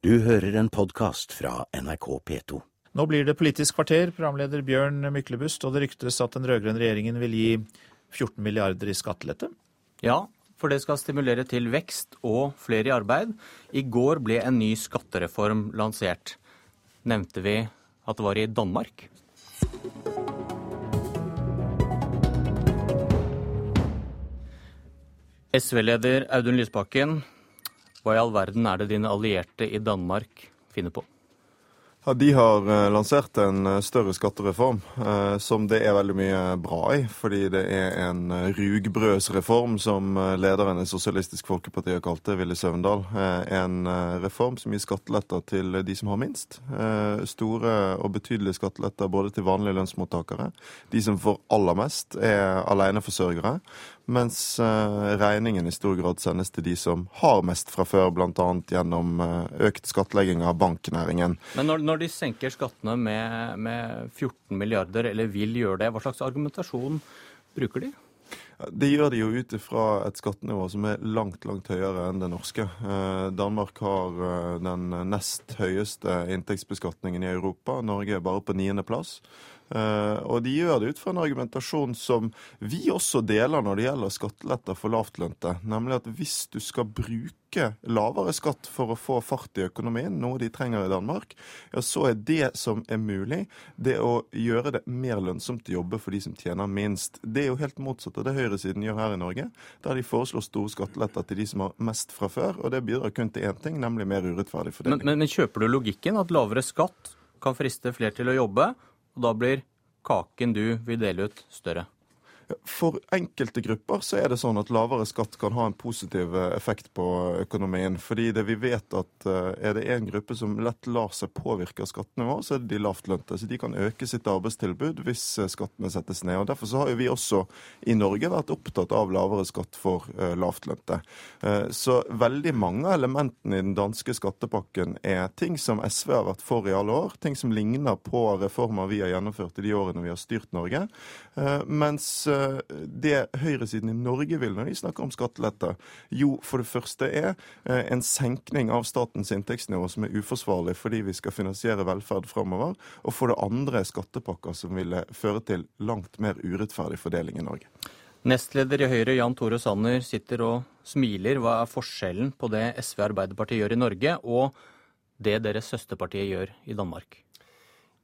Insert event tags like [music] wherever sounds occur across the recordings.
Du hører en podkast fra NRK P2. Nå blir det Politisk kvarter, programleder Bjørn Myklebust, og det ryktes at den rød-grønne regjeringen vil gi 14 milliarder i skattelette? Ja, for det skal stimulere til vekst og flere i arbeid. I går ble en ny skattereform lansert. Nevnte vi at det var i Danmark? SV-leder Audun Lysbakken, hva i all verden er det dine allierte i Danmark finner på? Ja, De har eh, lansert en eh, større skattereform eh, som det er veldig mye bra i. Fordi det er en rugbrødsreform, som lederen i Sosialistisk Folkeparti har kalt det, Ville Søvndal. En reform som gir skatteletter til de som har minst. Store og betydelige skatteletter både til vanlige lønnsmottakere. De som får aller mest, er aleneforsørgere mens eh, regningen i stor grad sendes til de som har mest fra før, bl.a. gjennom eh, økt skattlegging av banknæringen. Men når, når de senker skattene med, med 14 milliarder, eller vil gjøre det, hva slags argumentasjon bruker de? Det gjør de jo ut ifra et skattenivå som er langt langt høyere enn det norske. Eh, Danmark har den nest høyeste inntektsbeskatningen i Europa. Norge er bare på niendeplass. Eh, og de gjør det ut fra en argumentasjon som vi også deler når det gjelder skatteletter for lavtlønte. Nemlig at hvis du skal bruke lavere skatt for å få fart i økonomien, noe de trenger i Danmark, ja, så er det som er mulig, det å gjøre det mer lønnsomt å jobbe for de som tjener minst. Det er jo helt motsatt av det høyresiden gjør her i Norge, der de foreslår store skatteletter til de som har mest fra før. Og det bidrar kun til én ting, nemlig mer urettferdig fordeling. Men, men, men kjøper du logikken at lavere skatt kan friste flere til å jobbe? Og da blir kaken du vil dele ut, større? For enkelte grupper så er det sånn at lavere skatt kan ha en positiv eh, effekt på økonomien. Fordi det vi vet at eh, er det en gruppe som lett lar seg påvirke av skattenivået, så er det de lavtlønte. Så de kan øke sitt arbeidstilbud hvis eh, skattene settes ned. Og Derfor så har jo vi også i Norge vært opptatt av lavere skatt for lavtlønte. Så veldig mange av elementene i den danske skattepakken er ting som SV har vært for i alle år. Ting som ligner på reformer vi har gjennomført i de årene vi har styrt Norge. Mens det høyresiden i Norge vil når de snakker om skattelette, jo for det første er eh, en senkning av statens inntektsnivå som er uforsvarlig fordi vi skal finansiere velferd framover, og for det andre skattepakker som ville føre til langt mer urettferdig fordeling i Norge. Nestleder i Høyre Jan Tore Sanner sitter og smiler. Hva er forskjellen på det SV Arbeiderpartiet gjør i Norge, og det deres søsterpartiet gjør i Danmark?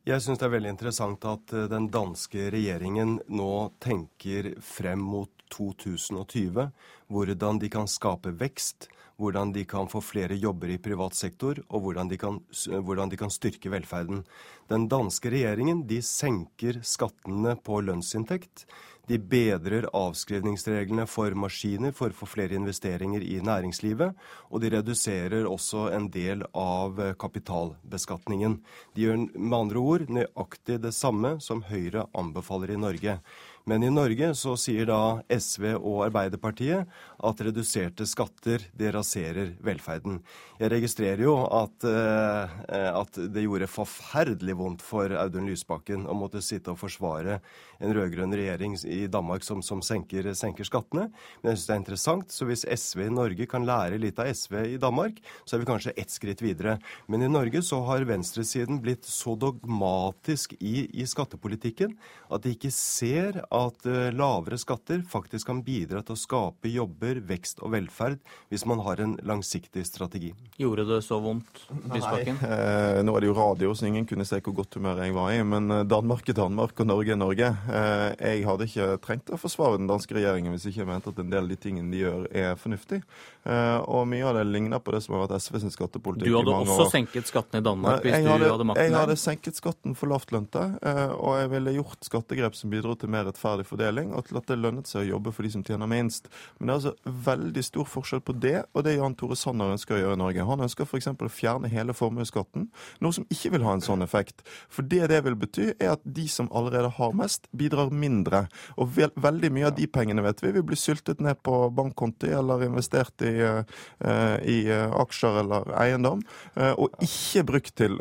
Jeg syns det er veldig interessant at eh, den danske regjeringen nå tenker frem mot 2020. Hvordan de kan skape vekst, hvordan de kan få flere jobber i privat sektor, og hvordan de kan, hvordan de kan styrke velferden. Den danske regjeringen de senker skattene på lønnsinntekt. De bedrer avskrivningsreglene for maskiner for å få flere investeringer i næringslivet. Og de reduserer også en del av kapitalbeskatningen. De gjør med andre ord nøyaktig det samme som Høyre anbefaler i Norge. Men i Norge så sier da SV og Arbeiderpartiet at reduserte skatter det raserer velferden. Jeg registrerer jo at, uh, at det gjorde forferdelig vondt for Audun Lysbakken å måtte sitte og forsvare en rød-grønn regjering i Danmark som, som senker, senker, skattene. Men jeg syns det er interessant. Så hvis SV i Norge kan lære litt av SV i Danmark, så er vi kanskje ett skritt videre. Men i Norge så har venstresiden blitt så dogmatisk i, i skattepolitikken at de ikke ser at uh, lavere skatter faktisk kan bidra til å skape jobber, vekst og velferd hvis man har en langsiktig strategi. Gjorde det så vondt, Lysbakken? Nei, eh, nå er det jo radio, så ingen kunne se hvor godt humør jeg var i. Men eh, Danmark er Danmark, og Norge er Norge. Eh, jeg hadde ikke trengt å forsvare den danske regjeringen hvis ikke jeg mente at en del av de tingene de gjør, er fornuftig. Eh, og mye av det ligner på det som har vært SV sin skattepolitikk i mange år. Du hadde også senket skatten i Danmark hvis hadde, du hadde makten? Jeg hadde senket skatten for lavtlønte, og jeg ville gjort skattegrep som bidro til mer rettferdig fordeling, og til at det lønnet seg å jobbe for de som tjener minst. Men det altså veldig stor forskjell på det og det Jan Tore Sanner ønsker å gjøre i Norge. Han ønsker f.eks. å fjerne hele formuesskatten, noe som ikke vil ha en sånn effekt. For det det vil bety, er at de som allerede har mest, bidrar mindre. Og ve veldig mye av de pengene vet vi vil bli syltet ned på bankkonti eller investert i, uh, i uh, aksjer eller eiendom, uh, og ikke brukt til,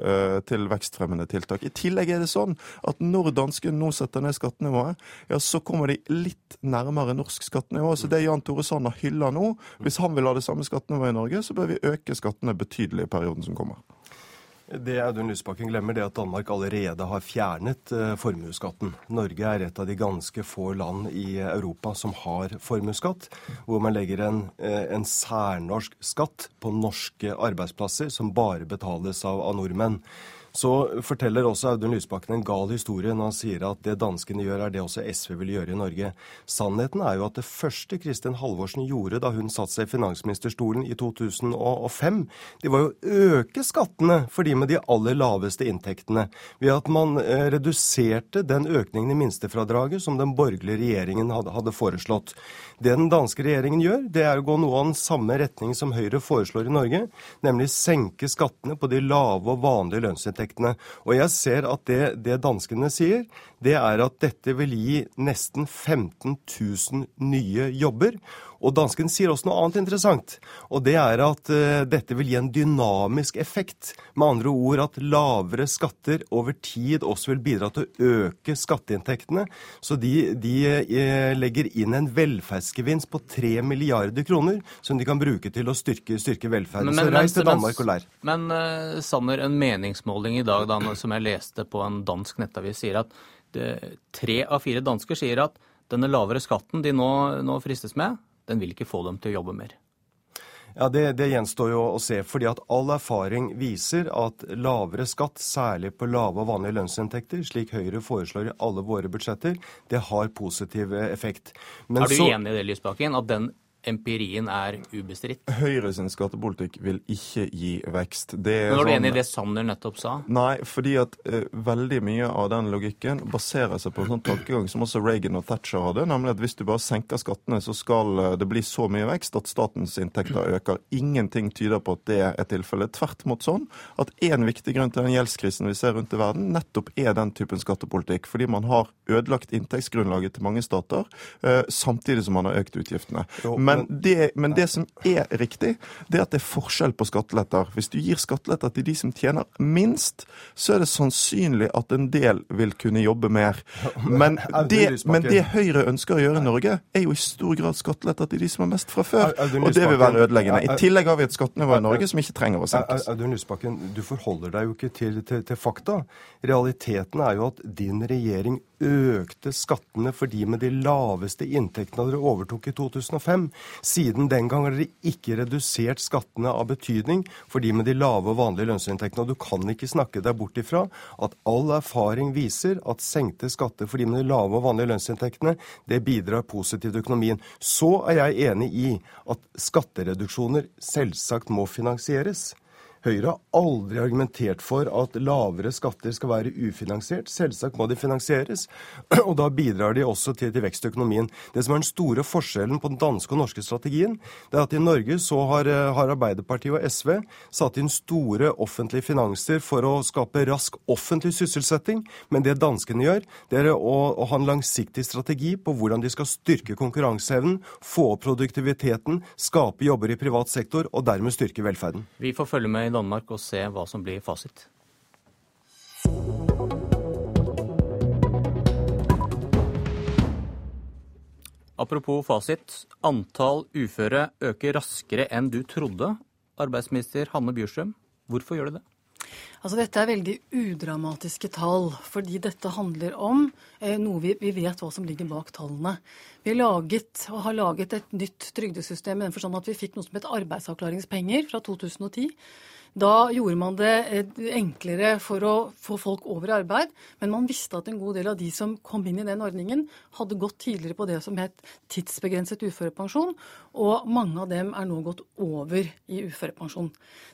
til, vekstfremmende tiltak. I tillegg er det sånn at når danskene nå setter ned skattenivået, ja, så kommer de litt nærmere norsk skattenivå. Så det Jan Tore Sanner hyller nå, hvis han vil ha det samme skattenivået i Norge, så bør vi øke skattene betydelig i perioden som kommer. Det Audun Lysbakken glemmer, det er at Danmark allerede har fjernet uh, formuesskatten. Norge er et av de ganske få land i Europa som har formuesskatt, hvor man legger en, uh, en, særnorsk skatt på norske arbeidsplasser som bare betales av, av nordmenn. Så forteller også Audun Lysbakken en gal historie når han sier at det danskene gjør, er det også SV vil gjøre i Norge. Sannheten er jo at det første Kristin Halvorsen gjorde da hun satte seg i finansministerstolen i 2005, det var jo å øke skattene for de med de aller laveste inntektene. Ved at man eh, reduserte den økningen i minstefradraget som den borgerlige regjeringen hadde, foreslått. Det den danske regjeringen gjør, det er å gå noe av den samme retning som Høyre foreslår i Norge, nemlig senke skattene på de lave og vanlige lønnsinntektene inntektene. Og jeg ser at det, det danskene sier, det er at dette vil gi nesten 15 000 nye jobber. Og dansken sier også noe annet interessant, og det er at uh, dette vil gi en dynamisk effekt. Med andre ord at lavere skatter over tid også vil bidra til å øke skatteinntektene. Så de, de uh, legger inn en velferdsgevinst på 3 milliarder kroner som de kan bruke til å styrke, styrke velferden. Men, så reis til Danmark og lær. Men uh, Sanner, en meningsmåling i dag da, som jeg leste på en dansk nettavis, sier at tre av fire dansker sier at denne lavere skatten de nå, nå fristes med, den vil ikke få dem til å jobbe mer. Ja, det, det, gjenstår jo å se. fordi at All erfaring viser at lavere skatt, særlig på lave og vanlige lønnsinntekter, slik Høyre foreslår i alle våre budsjetter, det har positiv effekt. Men er du så... enig i det, Lysbakken, at den empirien er ubestridt? Høyre sin skattepolitikk vil ikke gi vekst. Det Men Var du sånn... enig i det Sanner nettopp sa? Nei, fordi at uh, veldig mye av den logikken baserer seg på en sånn tankegang som også Reagan og Thatcher hadde, nemlig at hvis du bare senker skattene, så skal uh, det bli så mye vekst at statens inntekter øker. Ingenting tyder på at det er tilfellet. Tvert imot sånn at én viktig grunn til den gjeldskrisen vi ser rundt i verden, nettopp er den typen skattepolitikk. Fordi man har ødelagt inntektsgrunnlaget til mange stater, uh, samtidig som man har økt utgiftene. Jo, men men det, men det, som er riktig, det er at det er forskjell på skatteletter. Hvis du gir skatteletter til de som tjener minst, så er det sannsynlig at en del vil kunne jobbe mer. [laughs] Men det, men det Høyre ønsker å gjøre i Norge, er jo i stor grad skatteletter til de som har mest fra før. Og det vil være ødeleggende. I tillegg har vi et skattenivå i Norge som ikke trenger å senkes. Audun Lysbakken, du forholder deg jo ikke til, til, til fakta. Realiteten er jo at din regjering økte skattene for de med de laveste inntektene da dere overtok i 2005. Siden den gang har dere ikke redusert skattene av betydning for de med de lave og vanlige lønnsinntektene. Og du kan ikke snakke deg bort ifra at all erfaring viser at senkte skatter for de med de lave og vanlige lønnsinntektene, det bidrar positivt til økonomien. Så er jeg enig i at skattereduksjoner selvsagt må finansieres. Høyre har aldri argumentert for at lavere skatter skal være ufinansiert. Selvsagt må de finansieres, [clears throat] og da bidrar de også til, til vekst i økonomien. Det som er den store forskjellen på den danske og norske strategien, det er at i Norge så har, eh, har Arbeiderpartiet og SV satt inn store offentlige finanser for å skape rask offentlig sysselsetting. Men det danskene gjør, det er å, å ha en langsiktig strategi på hvordan de skal styrke konkurranseevnen, få opp produktiviteten, skape jobber i privat sektor og dermed styrke velferden. Vi får følge med i Danmark og se hva som blir fasit. Apropos fasit. Antall uføre øker raskere enn du trodde. Arbeidsminister Hanne Bjurstrøm, hvorfor gjør det det? Altså Dette er veldig udramatiske tall, fordi dette handler om eh, noe vi, vi, vet hva som ligger bak tallene. Vi laget, har laget et nytt trygdesystem i den forstand at vi fikk noe som het arbeidsavklaringspenger fra 2010. Da gjorde man det eh, enklere for å få folk over i arbeid, men man visste at en god del av de som kom inn i den ordningen, hadde gått tidligere på det som het tidsbegrenset uførepensjon, og mange av dem er nå gått over i uførepensjon.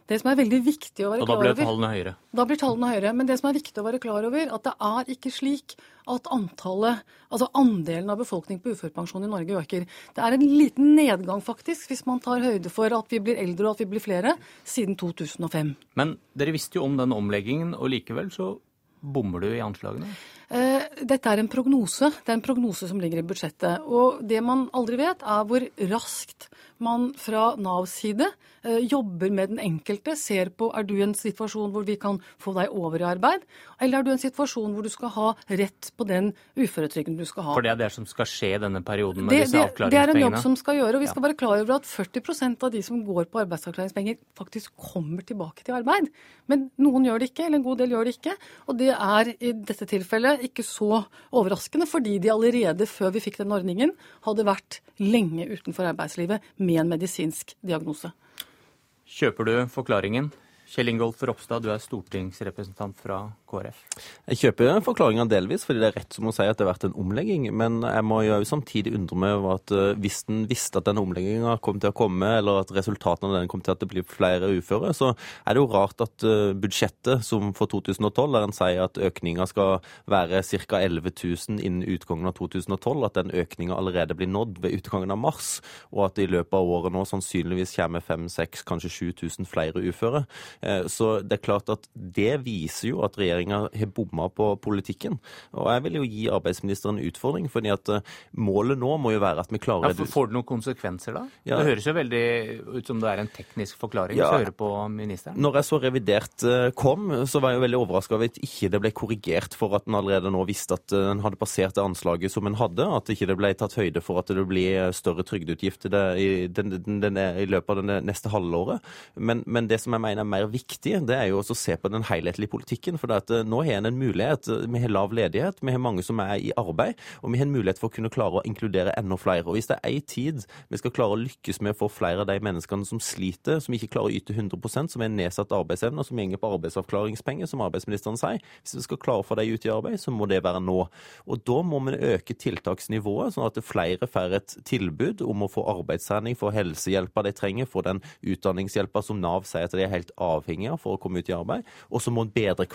Det som er veldig viktig å være klar over Og da blir tallene høyere? Da blir tallene høyere. Men det som er viktig å være klar over, at det er ikke slik at antallet, altså andelen av befolkningen på uførepensjon i Norge øker. Det er en liten nedgang, faktisk, hvis man tar høyde for at vi blir eldre og at vi blir flere, siden 2005. Men dere visste jo om den omleggingen, og likevel så bommer du i anslagene? Eh, dette er en prognose. Det er en prognose som ligger i budsjettet. Og det man aldri vet, er hvor raskt man fra Navs side eh, jobber med den enkelte, ser på er du i en situasjon hvor vi kan få deg over i arbeid, eller er du i en situasjon hvor du skal ha rett på den uføretrygden du skal ha. For det er det som skal skje i denne perioden med det, disse avklaringspengene? det er en jobb som skal gjøre. og Vi skal være klar over at 40% av de som går på arbeidsavklaringspenger, faktisk kommer tilbake til arbeid. Men noen gjør det ikke, eller en god del gjør det ikke. Og det er i dette tilfellet ikke så overraskende, fordi de allerede før vi fikk den ordningen, hadde vært lenge utenfor arbeidslivet med en medisinsk diagnose. Kjøper du forklaringen? Kjell Ingolf Ropstad, du er stortingsrepresentant fra KrF. Jeg kjøper forklaringa delvis, fordi det er rett som å si at det har vært en omlegging. Men jeg må jo samtidig undre meg over at eh, hvis en visste at denne omlegginga kom til å komme, eller at resultatene av den kom til at det blir flere uføre, så er det jo rart at eh, budsjettet som for 2012, der en sier at økninga skal være ca. 11 000 innen utgangen av 2012, at den økninga allerede blir nådd ved utgangen av mars, og at det i løpet av året nå sannsynligvis kommer 5000, kanskje 7000 flere uføre. Eh, så det er klart at det viser jo at regjeringa har bomma på politikken. Og jeg vil jo gi arbeidsministeren en utfordring, fordi at eh, målet nå må jo være at vi klarer Ja, får det noen konsekvenser da? Ja. Det høres jo veldig ut som det er en teknisk forklaring, Ja. hvis hører på ministeren. Når jeg så revidert eh, kom, så var jeg jo veldig overraska over at ikke det ble korrigert for at en allerede nå visste at eh, en hadde passert det anslaget som en hadde, at ikke det ble tatt høyde for at det blir større trygdeutgifter i, den, den, den, i løpet av det neste halvåret. Men, men det som jeg mener er mer viktig, det er jo å se på den helhetlige politikken. For det at eh, nå har en en mulighet. Vi har lav ledighet, vi har mange som er i arbeid, og vi har en mulighet for å kunne klare å inkludere enda flere. Og hvis det er ei tid vi skal klare å lykkes med å få flere av de menneskene som sliter, som ikke klarer å yte 100% som er nedsatt arbeidsevne, som gjenger på arbeidsavklaringspenger, som arbeidsministeren sier, hvis vi skal klare å få dem ut i arbeid, så må det være nå. Og da må vi øke tiltaksnivået, sånn at flere får et tilbud om å få arbeidstrening, få helsehjelpa de trenger, få den utdanningshjelpa som Nav sier at de er helt avhengige av for å komme ut i arbeid. Og så må en bedre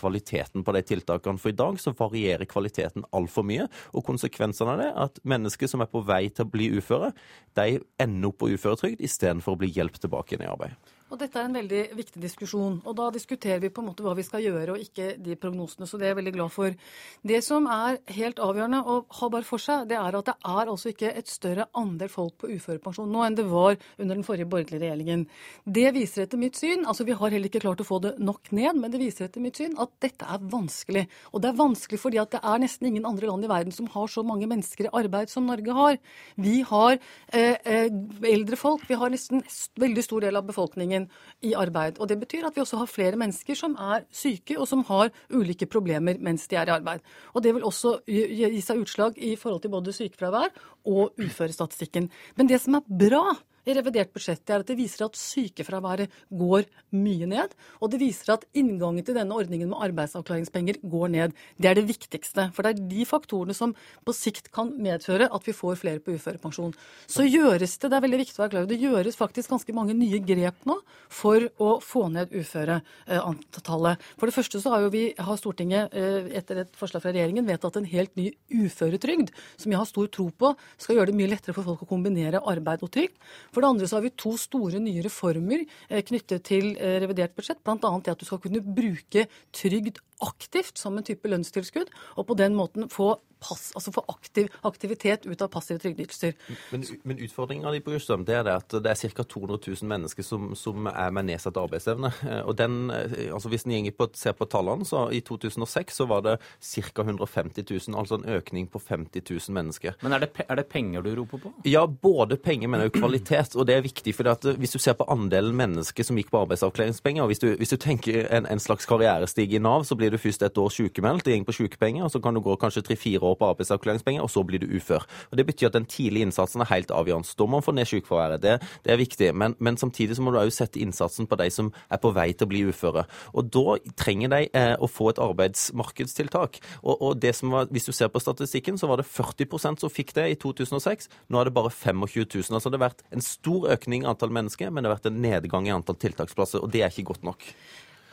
kvaliteten på de tiltakene. For i dag så varierer kvaliteten altfor mye. Og konsekvensene av det er at mennesker som er på vei til å bli uføre, de ender opp på uføretrygd istedenfor å bli hjulpet tilbake inn i arbeid. Og Dette er en veldig viktig diskusjon. og Da diskuterer vi på en måte hva vi skal gjøre, og ikke de prognosene. så Det er jeg veldig glad for. Det som er helt avgjørende å ha bare for seg, det er at det er altså ikke et større andel folk på uførepensjon nå enn det var under den forrige borgerlige regjeringen. Det viser etter mitt syn, altså vi har heller ikke klart å få det nok ned, men det viser etter mitt syn at dette er vanskelig. Og det er vanskelig fordi at det er nesten ingen andre land i verden som har så mange mennesker i arbeid som Norge har. Vi har eh, eh, eldre folk, vi har nesten en veldig stor del av befolkningen i arbeid. Og Det betyr at vi også har flere mennesker som er syke og som har ulike problemer mens de er i arbeid. Og Det vil også gi seg utslag i forhold til både sykefravær og uførestatistikken. Men det som er bra i revidert budsjett, er at det viser at sykefraværet går mye ned. Og det viser at inngangen til denne ordningen med arbeidsavklaringspenger går ned. Det er det viktigste. For det er de faktorene som på sikt kan medføre at vi får flere på uførepensjon. Så gjøres det, det er veldig viktig å være klar over, det gjøres faktisk ganske mange nye grep nå for å få ned uføreantallet. For det første så har jo vi, har Stortinget eh, etter et forslag fra regjeringen vedtatt en helt ny uføretrygd, som jeg har stor tro på skal gjøre det mye lettere for folk å kombinere arbeid og trygd. For det andre så har vi to store nye reformer eh, knyttet til eh, revidert budsjett, bl.a. det at du skal kunne bruke trygd aktivt som en type lønnstilskudd, og på den måten få, pass, altså få aktiv, aktivitet ut av passive trygdeytelser. Men, men utfordringa di det er det at det er ca. 200 000 mennesker som, som er med nedsatt arbeidsevne. Og den, altså Hvis en på, ser på tallene, så i 2006 så var det ca. 150 000, altså en økning på 50 000 mennesker. Men er det, er det penger du roper på? Ja, både penger, men også kvalitet. Og det er viktig, for hvis du ser på andelen mennesker som gikk på arbeidsavklaringspenger, og hvis du, hvis du tenker en, en slags karrierestige i Nav, så blir du først et år sykemeldt, går på sykepenger, og så kan du gå kanskje tre-fire år på arbeidsavklaringspenger, og så blir du ufør. Og Det betyr at den tidlige innsatsen er helt avgjørende. Da må man få ned sykefraværet. Det, det er viktig. Men, men samtidig så må du òg sette innsatsen på de som er på vei til å bli uføre. Og da trenger de eh, å få et arbeidsmarkedstiltak. Og, og det som var, hvis du ser på statistikken, så var det 40% som fikk det i 2006. Nå er det bare 25 000. Altså det har vært en stor økning i antall mennesker, men det har vært en nedgang i antall tiltaksplasser, og det er ikke godt nok.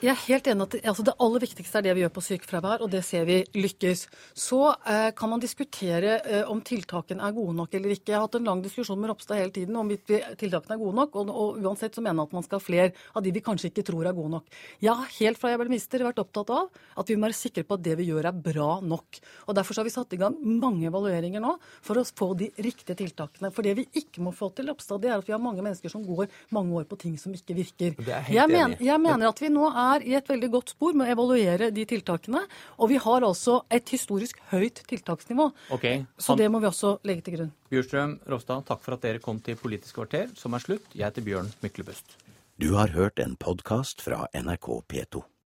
Jeg er helt enig at altså det aller viktigste er det vi gjør på sykefravær, og det ser vi lykkes. Så eh, kan man diskutere eh, om tiltakene er gode nok eller ikke. Jeg har hatt en lang diskusjon med Ropstad hele tiden om vi- tiltakene er gode nok, og, og uansett så mener jeg at man skal ha flere av de vi kanskje ikke tror er gode nok. Jeg har helt fra jeg ble minister vært opptatt av at vi må være sikre på at det vi gjør er bra nok. Og Derfor så har vi satt i gang mange evalueringer nå for å få de riktige tiltakene. For det vi ikke må få til, Ropstad, det er at vi har mange mennesker som går mange år på ting som ikke virker. Det er jeg men, jeg mener at vi nå er i et veldig godt spor med å evaluere de tiltakene. Og vi har altså et historisk høyt tiltaksnivå. Okay. Så det må vi også legge til grunn. Bjurstrøm Ropstad, takk for at dere kom til Politisk kvarter, som er slutt. Jeg heter Bjørn Myklebust. Du har hørt en podkast fra NRK P2.